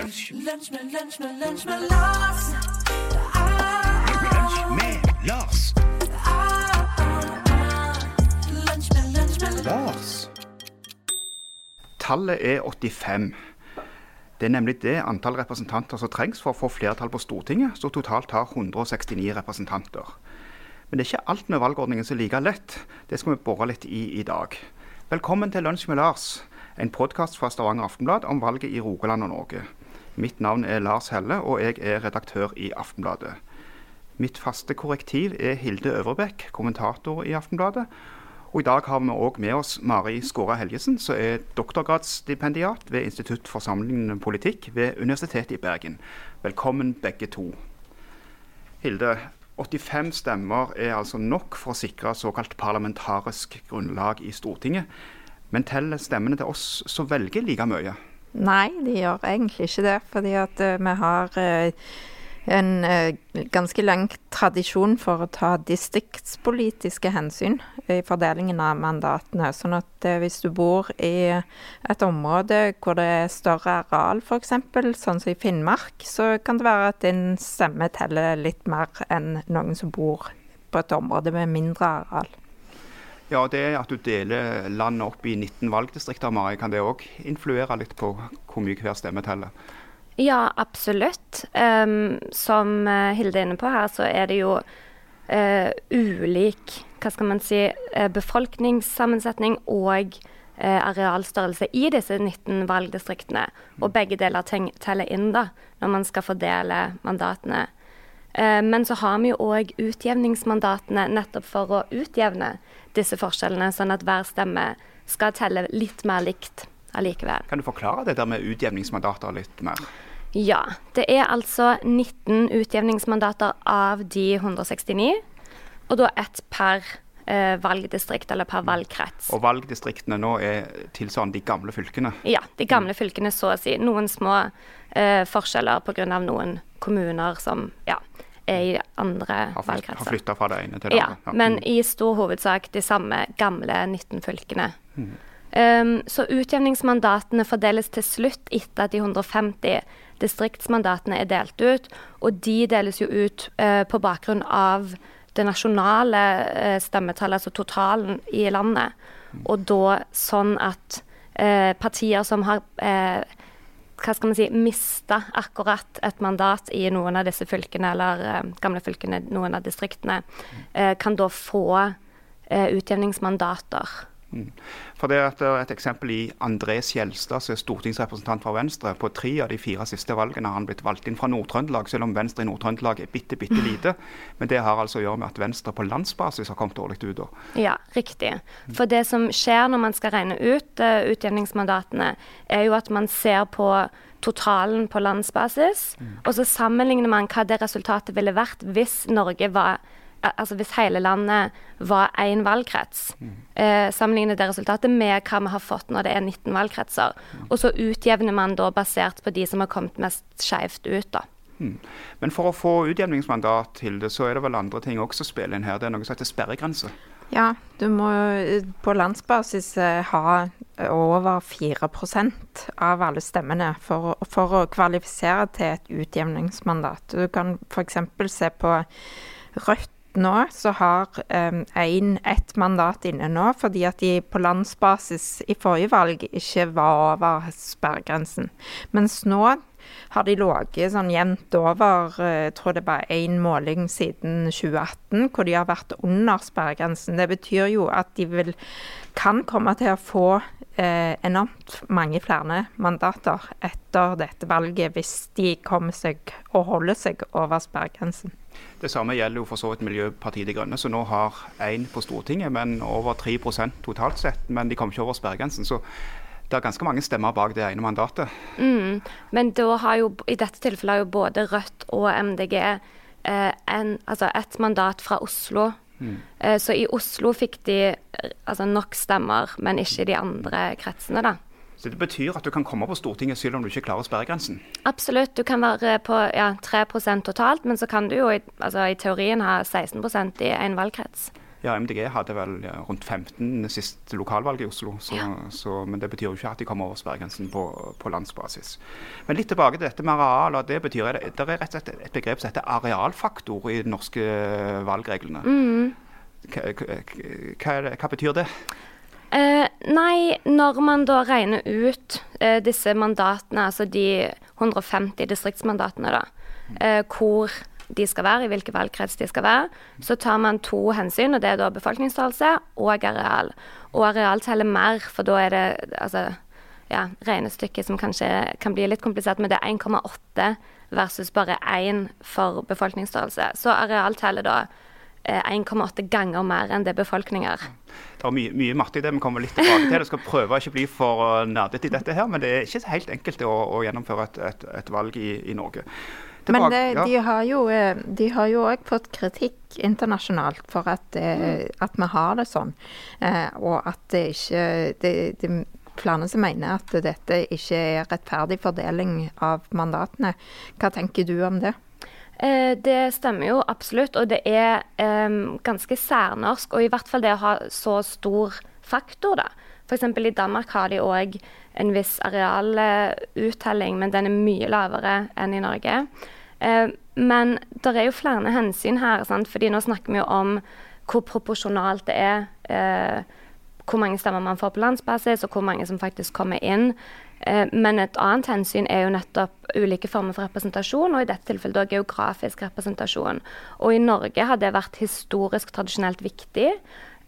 Lunsj, med, lunsj med, lunsj med Lars. lunsj med Lars. Lunsj med, lunsj med Lars. Tallet er 85. Det er nemlig det antall representanter som trengs for å få flertall på Stortinget, som totalt har 169 representanter. Men det er ikke alt med valgordningen som er like lett. Det skal vi bore litt i i dag. Velkommen til Lunsj med Lars, en podkast fra Stavanger Aftenblad om valget i Rogaland og Norge. Mitt navn er Lars Helle, og jeg er redaktør i Aftenbladet. Mitt faste korrektiv er Hilde Øvrebekk, kommentator i Aftenbladet. Og I dag har vi òg med oss Mari Skåra Helgesen, som er doktorgradsstipendiat ved Institutt for sammenlignende politikk ved Universitetet i Bergen. Velkommen begge to. Hilde, 85 stemmer er altså nok for å sikre såkalt parlamentarisk grunnlag i Stortinget. Men teller stemmene til oss som velger like mye? Nei, de gjør egentlig ikke det. Fordi at eh, vi har eh, en eh, ganske lang tradisjon for å ta distriktspolitiske hensyn i fordelingen av mandatene. Sånn at hvis du bor i et område hvor det er større areal f.eks., sånn som i Finnmark, så kan det være at din stemme teller litt mer enn noen som bor på et område med mindre areal. Ja, det at du deler landet opp i 19 valgdistrikter, Mari, kan det òg influere litt på hvor mye hver stemme teller? Ja, absolutt. Um, som eh, Hilde er inne på her, så er det jo uh, ulik hva skal man si, eh, befolkningssammensetning og uh, arealstørrelse i disse 19 valgdistriktene. Og begge deler teller inn da, når man skal fordele mandatene. Eh, men så har vi jo òg utjevningsmandatene nettopp for å utjevne disse forskjellene, sånn at hver stemme skal telle litt mer likt allikevel. Kan du forklare det der med utjevningsmandater litt mer? Ja, det er altså 19 utjevningsmandater av de 169, og da ett per eh, valgdistrikt eller per valgkrets. Og valgdistriktene nå er tilsvarende de gamle fylkene. Ja, de gamle fylkene så å si. Noen små eh, forskjeller pga. noen kommuner som ja, er i andre Har, flyt, har valgkretser. flytta fra det ene til det Ja, men i stor hovedsak de samme gamle 19 fylkene. Um, så utjevningsmandatene fordeles til slutt etter at de 150 distriktsmandatene er delt ut. Og de deles jo ut uh, på bakgrunn av det nasjonale uh, stemmetallet, altså totalen i landet. Og da sånn at uh, partier som har hva skal man si, mista akkurat et mandat i noen av disse fylkene, eller eh, gamle fylkene, noen av distriktene, eh, kan da få eh, utjevningsmandater. For det er et, eksempel i André Skjelstad, som er stortingsrepresentant for Venstre. På tre av de fire siste valgene har han blitt valgt inn fra Nord-Trøndelag, selv om Venstre i Nord-Trøndelag er bitte, bitte lite. Men det har altså å gjøre med at Venstre på landsbasis har kommet dårlig ut. da. Ja, riktig. For det som skjer når man skal regne ut uh, utjevningsmandatene, er jo at man ser på totalen på landsbasis, og så sammenligner man hva det resultatet ville vært hvis Norge var Altså hvis hele landet var én valgkrets. Eh, sammenligner det resultatet med hva vi har fått når det er 19 valgkretser. Og så utjevner man da basert på de som har kommet mest skeivt ut, da. Men for å få utjevningsmandat til det, så er det vel andre ting også som spiller inn her. Det er noe som heter sperregrense. Ja, du må eh, på landsbasis eh, ha over 4% av alle stemmene for, for å kvalifisere til et utjevningsmandat. Du kan f.eks. se på Rødt nå, så har um, ett mandat inne nå fordi at de på landsbasis i forrige valg ikke var over sperregrensen. Mens nå har de ligget sånn jevnt over eh, Jeg tror det bare én måling siden 2018 hvor de har vært under sperregrensen. Det betyr jo at de vil, kan komme til å få eh, enormt mange flere mandater etter dette valget hvis de kommer seg og holder seg over sperregrensen. Det samme gjelder jo for så vidt Miljøpartiet De Grønne, som nå har én på Stortinget, men over 3% totalt sett. Men de kommer ikke over sperregrensen. Så det er ganske mange stemmer bak det ene mandatet. Mm. Men da har jo, i dette tilfellet har jo både Rødt og MDG eh, en, altså et mandat fra Oslo. Eh, så i Oslo fikk de eh, altså nok stemmer, men ikke i de andre kretsene, da. Så Det betyr at du kan komme på Stortinget selv om du ikke klarer sperregrensen. Absolutt. Du kan være på ja, 3 totalt, men så kan du jo i, altså, i teorien ha 16% i en valgkrets. Ja, MDG hadde vel ja, rundt 15 sist lokalvalg i Oslo, så, Ja. så, men det betyr jo ikke at de kommer over sperregrensen på, på landsbasis. Men litt tilbake til dette med areal. og Det betyr det, det er rett og slett et begrep som heter arealfaktor i de norske valgreglene. Mm. hva, hva, hva betyr det? Eh, nei, når man da regner ut eh, disse mandatene, altså de 150 distriktsmandatene, da, eh, hvor de skal være, i hvilke valgkrets de skal være, så tar man to hensyn, og det er da befolkningsstørrelse og areal. Og areal teller mer, for da er det altså, ja, regnestykket som kanskje kan bli litt komplisert, men det er 1,8 versus bare 1 for befolkningsstørrelse. Så areal teller da 1,8 ganger mer enn det befolkninger. Det er mye, mye matte i det, vi kommer litt tilbake til. Jeg skal prøve å ikke bli for uh, nerdete i dette her, men det er ikke så helt enkelt å, å gjennomføre et, et, et valg i, i Norge. Men det, ja. de har jo eh, De har jo òg fått kritikk internasjonalt for at, mm. at vi har det sånn. Eh, og at det ikke Det, det er flere som mener at dette ikke er rettferdig fordeling av mandatene. Hva tenker du om det? Eh, det stemmer jo absolutt, og det er um, ganske særnorsk. Og i hvert fall det å ha så stor faktor, da. F.eks. i Danmark har de òg en viss arealuttelling, men den er mye lavere enn i Norge. Eh, men det er jo flere hensyn her, sant? fordi nå snakker vi jo om hvor proporsjonalt det er. Eh, hvor mange stemmer man får på landsbasis, og hvor mange som faktisk kommer inn. Eh, Men et annet hensyn er jo nettopp ulike former for representasjon, og i dette tilfellet da geografisk representasjon. Og i Norge har det vært historisk tradisjonelt viktig,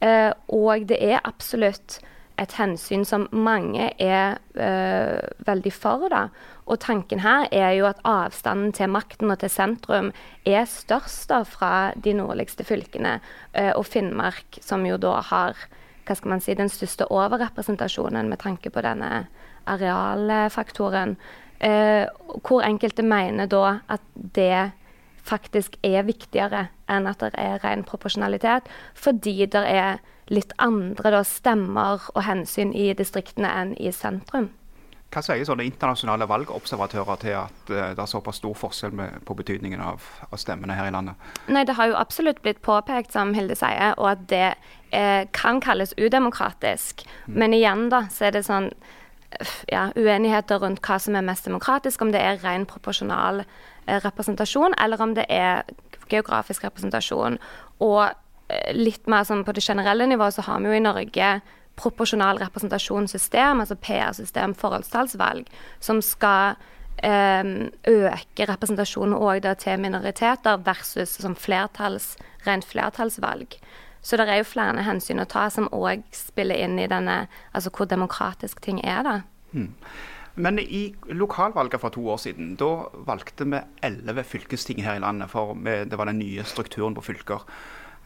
eh, og det er absolutt et hensyn som mange er eh, veldig for. Da. Og tanken her er jo at avstanden til makten og til sentrum er størst da, fra de nordligste fylkene, og Finnmark, som jo da har hva skal man si, den største overrepresentasjonen med tanke på denne arealfaktoren. Eh, hvor enkelte mener da at det faktisk er viktigere enn at det er ren proporsjonalitet, fordi det er litt andre da, stemmer og hensyn i distriktene enn i sentrum. Hva sier sånne internasjonale valgobservatører til at eh, det er såpass stor forskjell med, på betydningen av, av stemmene her i landet? Nei, det har jo absolutt blitt påpekt, som Hilde sier, og at det eh, kan kalles udemokratisk. Men igjen, da, så er det sånn ja, uenigheter rundt hva som er mest demokratisk, om det er ren proporsjonal eh, representasjon, eller om det er geografisk representasjon. Og eh, litt mer sånn på det generelle nivået så har vi jo i Norge proporsjonal representasjonssystem, altså PR-system, forholdstallsvalg, som skal eh, øke representasjonen òg til minoriteter versus som flertalls, rent flertallsvalg. Så det er jo flere hensyn å ta som òg spiller inn i denne, altså hvor demokratisk ting er, da. Men i lokalvalget for to år siden, da valgte vi elleve fylkesting her i landet. For det var den nye strukturen på fylker.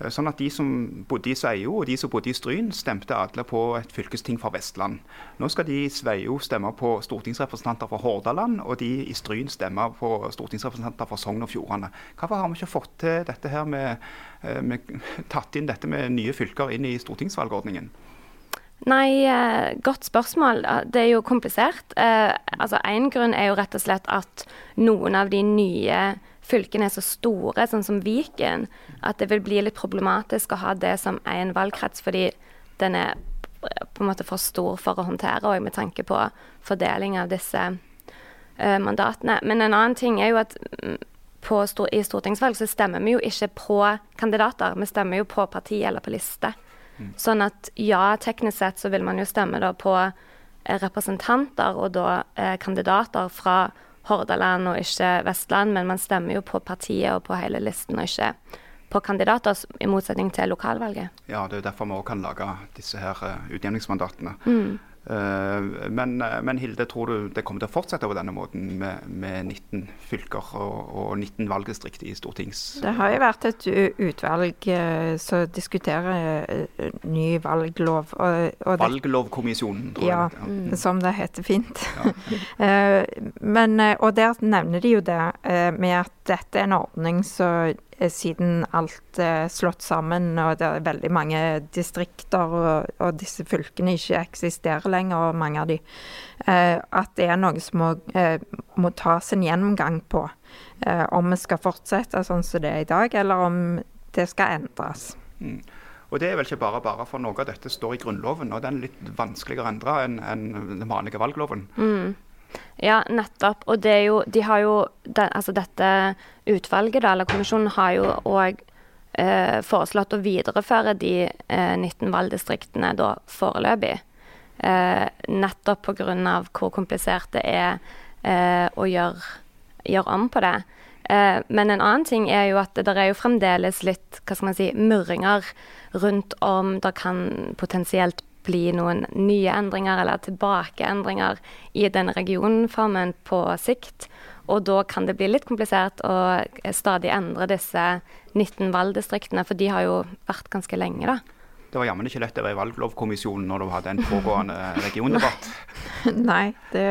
Eh, Sånn at de som bodde i Sveio og de som bodde i Stryn, stemte alle på et fylkesting for Vestland. Nå skal de i Sveio stemme på stortingsrepresentanter fra Hordaland, og de i Stryn stemme på stortingsrepresentanter fra Sogn og Fjordane. Hvorfor har vi ikke fått til dette her med, eh, med tatt inn dette med nye fylker inn i stortingsvalgordningen? Nei, eh, godt spørsmål. Det er jo komplisert. Altså Én grunn er jo rett og slett at noen av de nye fylkene er så store, sånn som Viken, at det vil bli litt problematisk å ha det som én valgkrets, fordi den er på en måte for stor for å håndtere, og med tanke på fordeling av disse uh, mandatene. Men en annen ting er jo at mm, på i stortingsvalg så stemmer vi jo ikke på kandidater, vi stemmer jo på parti eller på liste. Sånn at ja, teknisk sett så vil man jo stemme da på eh, representanter og da eh, kandidater fra Hordaland og ikke Vestland, men man stemmer jo på partiet og på hele listen, og ikke på kandidater, i motsetning til lokalvalget. Ja, Det er jo derfor vi òg kan lage disse her eh, utjevningsmandatene. Eh, Men, men Hilde, tror du det kommer til å fortsette på denne måten med, med 19 fylker og, og 19 valgdistrikt i stortings... Det har jo vært et utvalg eh, som diskuterer eh, ny valglov. Og, og Valglovkommisjonen, tror Ja, jeg. som det heter fint. Ja. men, eh, og der nevner de jo det eh, med at dette er en ordning som eh, siden alt er slått sammen og det er veldig mange distrikter og, og disse fylkene ikke eksisterer lenger, og mange av de, eh, at det er noe som må, eh, må tas en gjennomgang på. Eh, om vi skal fortsette sånn som det er i dag, eller om det skal endres. Og det er vel ikke bare bare, for noe av dette står i Grunnloven, og den er litt vanskeligere å endre enn den vanlige valgloven. Ja, nettopp. Og det er jo, de har jo den, Altså dette utvalget, da, eller kommisjonen, har jo òg eh, foreslått å videreføre de eh, 19 valgdistriktene da foreløpig. Eh, nettopp pga. hvor komplisert det er eh, å gjøre, gjøre om på det. Eh, men en annen ting er jo at det er jo fremdeles litt hva skal man si, murringer rundt om det kan potensielt bli noen nye endringer eller tilbakeendringer i den regionformen på sikt. Og da kan det bli litt komplisert å stadig endre disse 19 valgdistriktene, for de har jo vært ganske lenge, da. Det var jammen ikke lett å være i valglovkommisjonen når du hadde en pågående regiondebatt. Nei, det,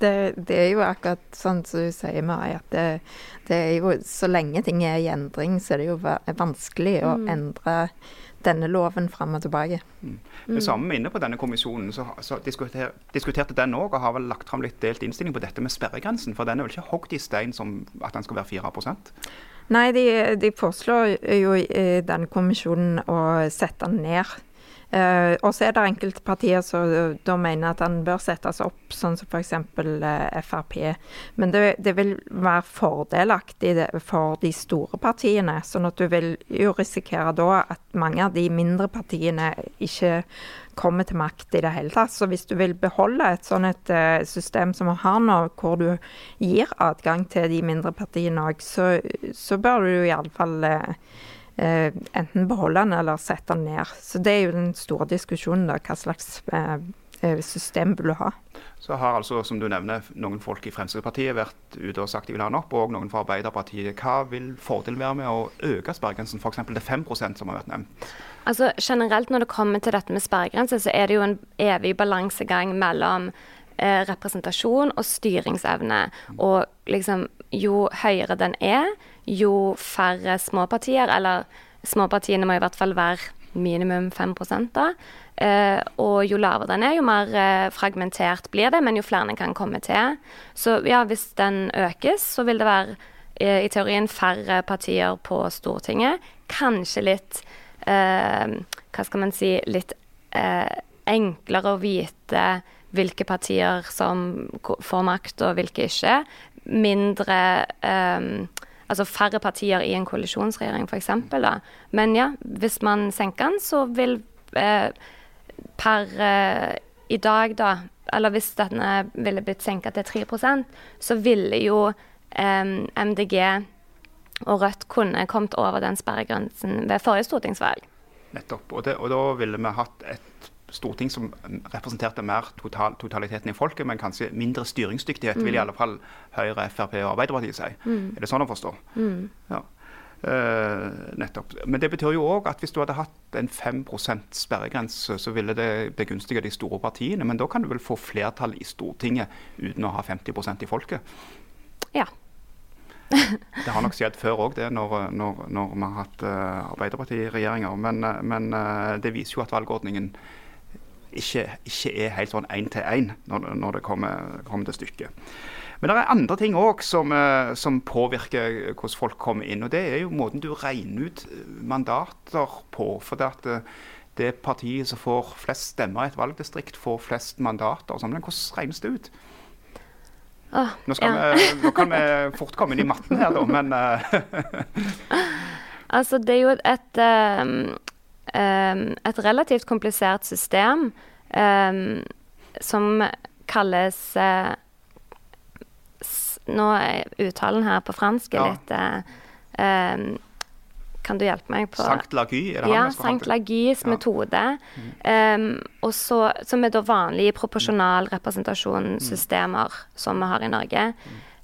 det, det er jo akkurat sånn som du sier, Mari, at det, det er jo Så lenge ting er i endring, så er det jo vanskelig å endre denne loven fram og tilbake. Det samme inne på denne kommisjonen, så, så diskuter, diskuterte den òg, og har vel lagt fram litt delt innstilling på dette med sperregrensen. For den er vel ikke hogd i stein som at den skal være 4 Nei, de, de foreslår jo i denne kommisjonen å sette den ned. Eh, og så er det enkelte partier som eh, da mener at den bør settes opp, sånn som f.eks. Uh, Frp. Men det, det vil være fordelaktig for de store partiene. Sånn at du vil jo risikere da at mange av de mindre partiene ikke kommer til makt i det hele tatt. Så hvis du vil beholde et sånn et uh, system som vi har nå, hvor du gir adgang til de mindre partiene òg, så, så bør du i alle fall eh, enten beholde den eller sette den ned. Så det er jo den store diskusjonen, da. Hva slags eh, eh, system vil du ha? Så har altså, som du nevner, noen folk i Fremskrittspartiet vært ute og sagt de vil ha den opp, og noen fra Arbeiderpartiet. Hva vil fordelen være med å øke sperregrensen, f.eks. til 5% som har vært nevnt? Altså Generelt når det kommer til dette med sperregrense, så er det jo en evig balansegang mellom eh, representasjon og styringsevne. Og liksom jo høyere den er, jo færre småpartier, eller småpartiene må i hvert fall være minimum 5 da. Eh, og jo lavere den er, jo mer eh, fragmentert blir det, men jo flere den kan komme til. Så ja, hvis den økes, så vil det være eh, i teorien færre partier på Stortinget. Kanskje litt eh, Hva skal man si Litt eh, enklere å vite hvilke partier som får makt, og hvilke ikke. Mindre eh, Altså færre partier i en koalisjonsregjering, f.eks. Men ja, hvis man senker den, så vil eh, per eh, i dag, da, eller hvis denne ville blitt senka til 3% så ville jo eh, MDG og Rødt kunne kommet over den sperregrensen ved forrige stortingsvalg. Nettopp. Og, det, og da ville vi hatt et storting som representerte mer total, totaliteten i folket, men kanskje mindre styringsdyktighet, vil i alle fall Høyre, Frp og Arbeiderpartiet si. Er det sånn å forstå? Ja. Uh, nettopp. Men det betyr jo òg at hvis du hadde hatt en 5% sperregrense, så ville det begunstige de store partiene. Men da kan du vel få flertall i Stortinget uten å ha 50% i folket? Ja. Det har nok skjedd før òg, det, når, når, når vi har hatt uh, Arbeiderparti-regjeringer. Men, uh, men uh, det viser jo at valgordningen ikke, ikke er helt sånn én til én når, når det kommer, kommer til stykket. Men det er andre ting òg som, eh, som påvirker hvordan folk kommer inn. Og det er jo måten du regner ut eh, mandater på. For det at eh, det partiet som får flest stemmer i et valgdistrikt, får flest mandater. sånn. Men hvordan regnes det ut? Åh, Nå, skal ja. vi, nå kan vi fort komme inn i matten her, da, men Altså, det er jo et, ehm, et relativt komplisert system ehm, som kalles eh, Nå er uttalen her på fransk Ja. litt eh, ehm, Kan du hjelpe meg på Sankt Lagy, er det Ja, han skal Sankt? Lagys Ja. metode. em, og så, som er da vanlige proporsjonal representasjonssystemer som vi har i Norge.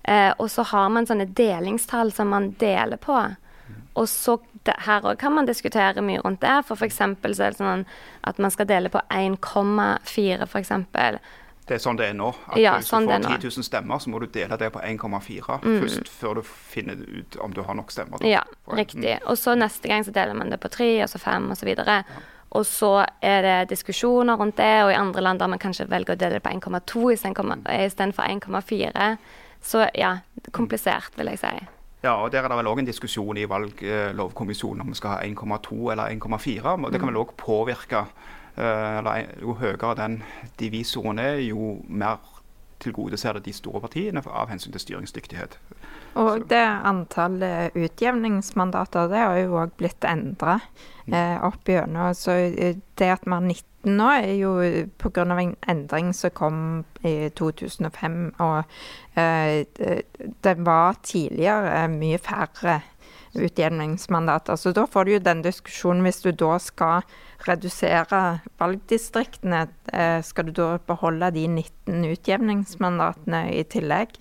Uh, og så har man sånne delingstall som man deler på. Og så det, Her òg kan man diskutere mye rundt det. For eksempel så er det sånn at man skal dele på 1,4 for eksempel. Det er sånn det er nå. At Ja, Hvis sånn du får er 10 000 stemmer, så må du dele det på 1,4 Mm. først, før du finner ut om du har nok stemmer. da. Ja, riktig. Og så neste gang så deler man det på tre, og så fem, og så videre. Og så er det diskusjoner rundt det, og i andre land der man kanskje velger å dele det på 1,2 istedenfor 1,4. Så ja, komplisert, vil jeg si. Ja, og Der er det vel òg en diskusjon i valglovkommisjonen om vi skal ha 1,2 eller 1,4. og Det kan vel òg påvirke eh, eller Jo høyere den divisoren er, jo mer tilgodeser det de store partiene av hensyn til styringsdyktighet. Og det antallet utjevningsmandater, det har jo òg blitt endra eh, opp gjennom. Så eh, det at vi har 19 nå, er jo pga. en endring som kom i 2005. Og eh, det, det var tidligere mye færre utjevningsmandater. Så da får du jo den diskusjonen hvis du da skal redusere valgdistriktene, eh, skal du da beholde de 19 utjevningsmandatene i tillegg?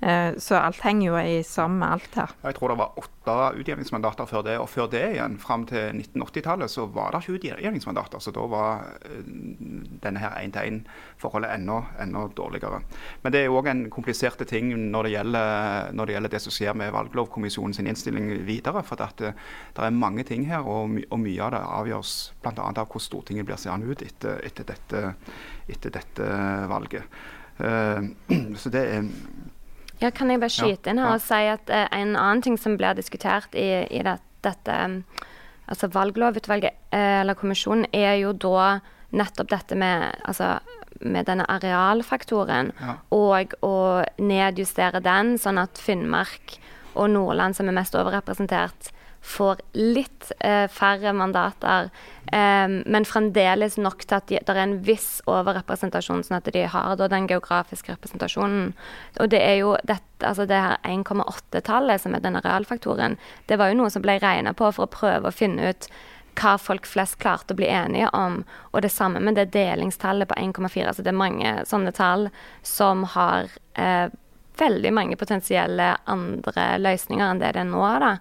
Eh, så alt henger jo i sammen med alt her. Jeg tror det var åtte utjevningsmandater før det, og før det igjen, fram til 1980-tallet, så var det ikke utjevningsmandater. Så da var eh, denne her én-til-én-forholdet enda, enda dårligere. Men det er òg en kompliserte ting når det, gjelder, når det gjelder det som skjer med valglovkommisjonen sin innstilling videre. For det, det er mange ting her, og, my og mye av det avgjøres bl.a. av hvordan Stortinget blir seende ut etter, etter, dette, etter dette valget. Eh, så det er Ja, kan jeg bare skyte inn her og si at eh, en annen ting som blir diskutert i, i det, dette um, altså valglovutvalget, eh, eller kommisjonen, er jo da nettopp dette med, altså, med denne arealfaktoren, Ja. og å nedjustere den, sånn at Finnmark og Nordland, som er mest overrepresentert, får litt eh, færre mandater, eh, men fremdeles nok til at det er en viss overrepresentasjon, sånn at de har da den geografiske representasjonen. Og det er jo dette, altså det her 1,8-tallet, som er denne realfaktoren, det var jo noe som ble regna på for å prøve å finne ut hva folk flest klarte å bli enige om. Og det samme med det delingstallet på 1,4. Altså det er mange sånne tall som har eh, veldig mange potensielle andre løsninger enn det det er nå. da.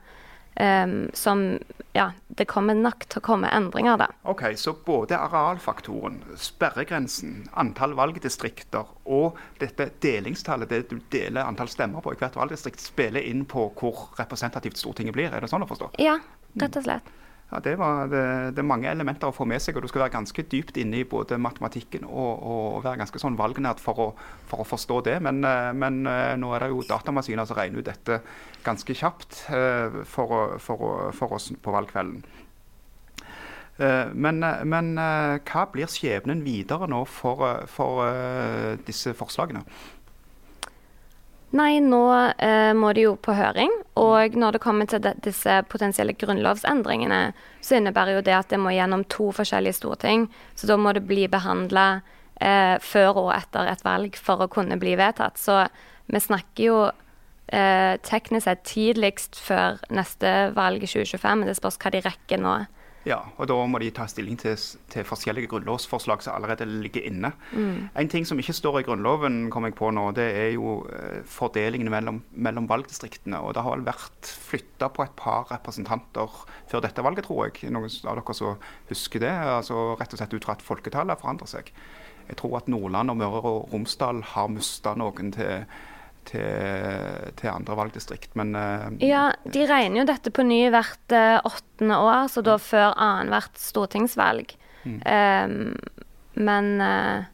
Ehm, som Ja, det kommer nok til å komme endringer, da. Ok, Så både arealfaktoren, sperregrensen, antall valgdistrikter og dette delingstallet, det du deler antall stemmer på i hvert valgdistrikt, spiller inn på hvor representativt Stortinget blir? Er det sånn å forstå? Ja, rett og slett. Ja, det, var, det, det er mange elementer å få med seg, og du skal være ganske dypt inne i både matematikken og, og være ganske sånn valgnært for for å forstå det. Men, eh, men eh, nå er det jo datamaskiner som regner ut dette ganske kjapt eh, for, for, for oss på valgkvelden. Eh, Men, eh, men eh, hva blir skjebnen videre nå for, eh, for eh, disse forslagene? Nei, nå eh, må de jo på høring. Og når det kommer til disse potensielle grunnlovsendringene, så innebærer jo det at det må gjennom to forskjellige storting. Så da må det bli behandla eh, før og etter et valg for å kunne bli vedtatt. Så vi snakker jo eh, teknisk sett tidligst før neste valg i 2025. men Det spørs hva de rekker nå. Ja, og da må de ta stilling til, til forskjellige grunnlovsforslag som allerede ligger inne. En ting som ikke står i Grunnloven, kom jeg på nå, det er jo eh, fordelingen mellom, mellom valgdistriktene. Og det har vel vært flytta på et par representanter før dette valget, tror jeg. Noen av dere som husker det? altså Rett og slett ut fra at folketallet forandrer seg. Jeg tror at Nordland og Møre og Romsdal har mista noen til, til, til andre valgdistrikt. Men eh, Ja, de regner jo dette på ny hvert eh, åttende år, så da før annethvert stortingsvalg. Ehm, men eh,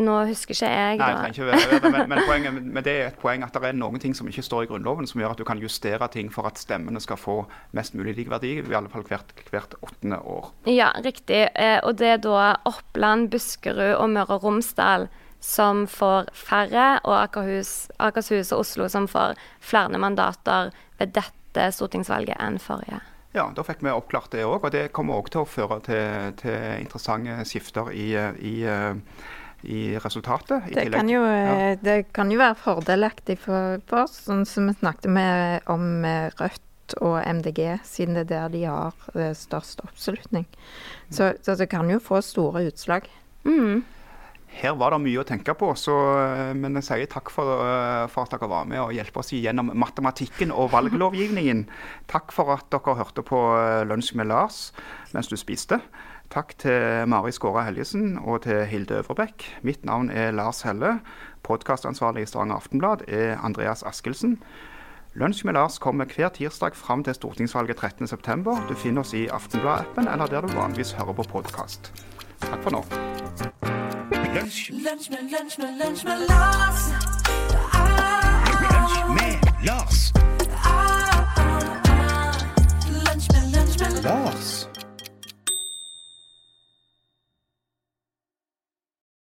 nå husker ikke jeg da. Nei, trenger ikke være men, men, poenget, men det er et poeng at det er noen ting som ikke står i Grunnloven, som gjør at du kan justere ting for at stemmene skal få mest mulig lik verdi, i alle fall hvert, hvert åttende år. Ja, riktig. Og det er da Oppland, Buskerud og Møre og Romsdal som får færre, og Akerhus, Akershus og Oslo som får flere mandater ved dette stortingsvalget enn forrige. Ja, da fikk vi oppklart det òg, og det kommer òg til å føre til, til interessante skifter i, i, i resultatet. I Det kan, jo, Ja. eh, det kan jo være fordelaktig for, for oss, sånn som vi snakket med om Rødt Rødt og MDG, siden det er der de har eh, størst oppslutning. Så, så det kan jo få store utslag. Mm. Her var det mye å tenke på, så, eh, men jeg sier takk for, eh, for at dere var med og hjelpe oss gjennom matematikken og valglovgivningen. Takk for at dere hørte på eh, Lunsj med Lars mens du spiste. Takk til Mari Skåra Helgesen og til Hilde Øvrebekk. Mitt navn er Lars Helle. Podkastansvarlig i Stavanger Aftenblad er Andreas Askelsen. Lunsj med Lars kommer hver tirsdag fram til stortingsvalget 13.9. Du finner oss i Aftenblad-appen eller der du vanligvis hører på podkast. Takk for nå. lunch. Lunch my lunch my lunch me, Lars. Lunch me, Lars. Lars.